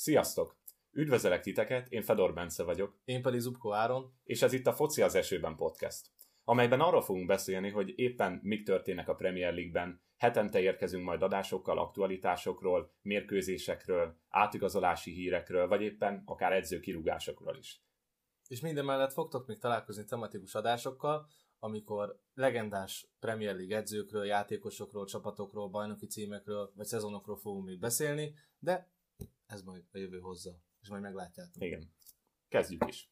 Sziasztok! Üdvözöllek titeket, én Fedor Bence vagyok, Én pedig Zubko Áron. és ez itt a Foci az esőben podcast, amelyben arról fogunk beszélni, hogy éppen mik történnek a Premier League-ben, hetente érkezünk majd adásokkal, aktualitásokról, mérkőzésekről, átigazolási hírekről, vagy éppen akár edzőkirúgásokról is. És minden mellett fogtok még találkozni tematikus adásokkal, amikor legendás Premier League edzőkről, játékosokról, csapatokról, bajnoki címekről, vagy szezonokról fogunk még beszélni, de ez majd a jövő hozza, és majd meglátjátok. Igen. Kezdjük is.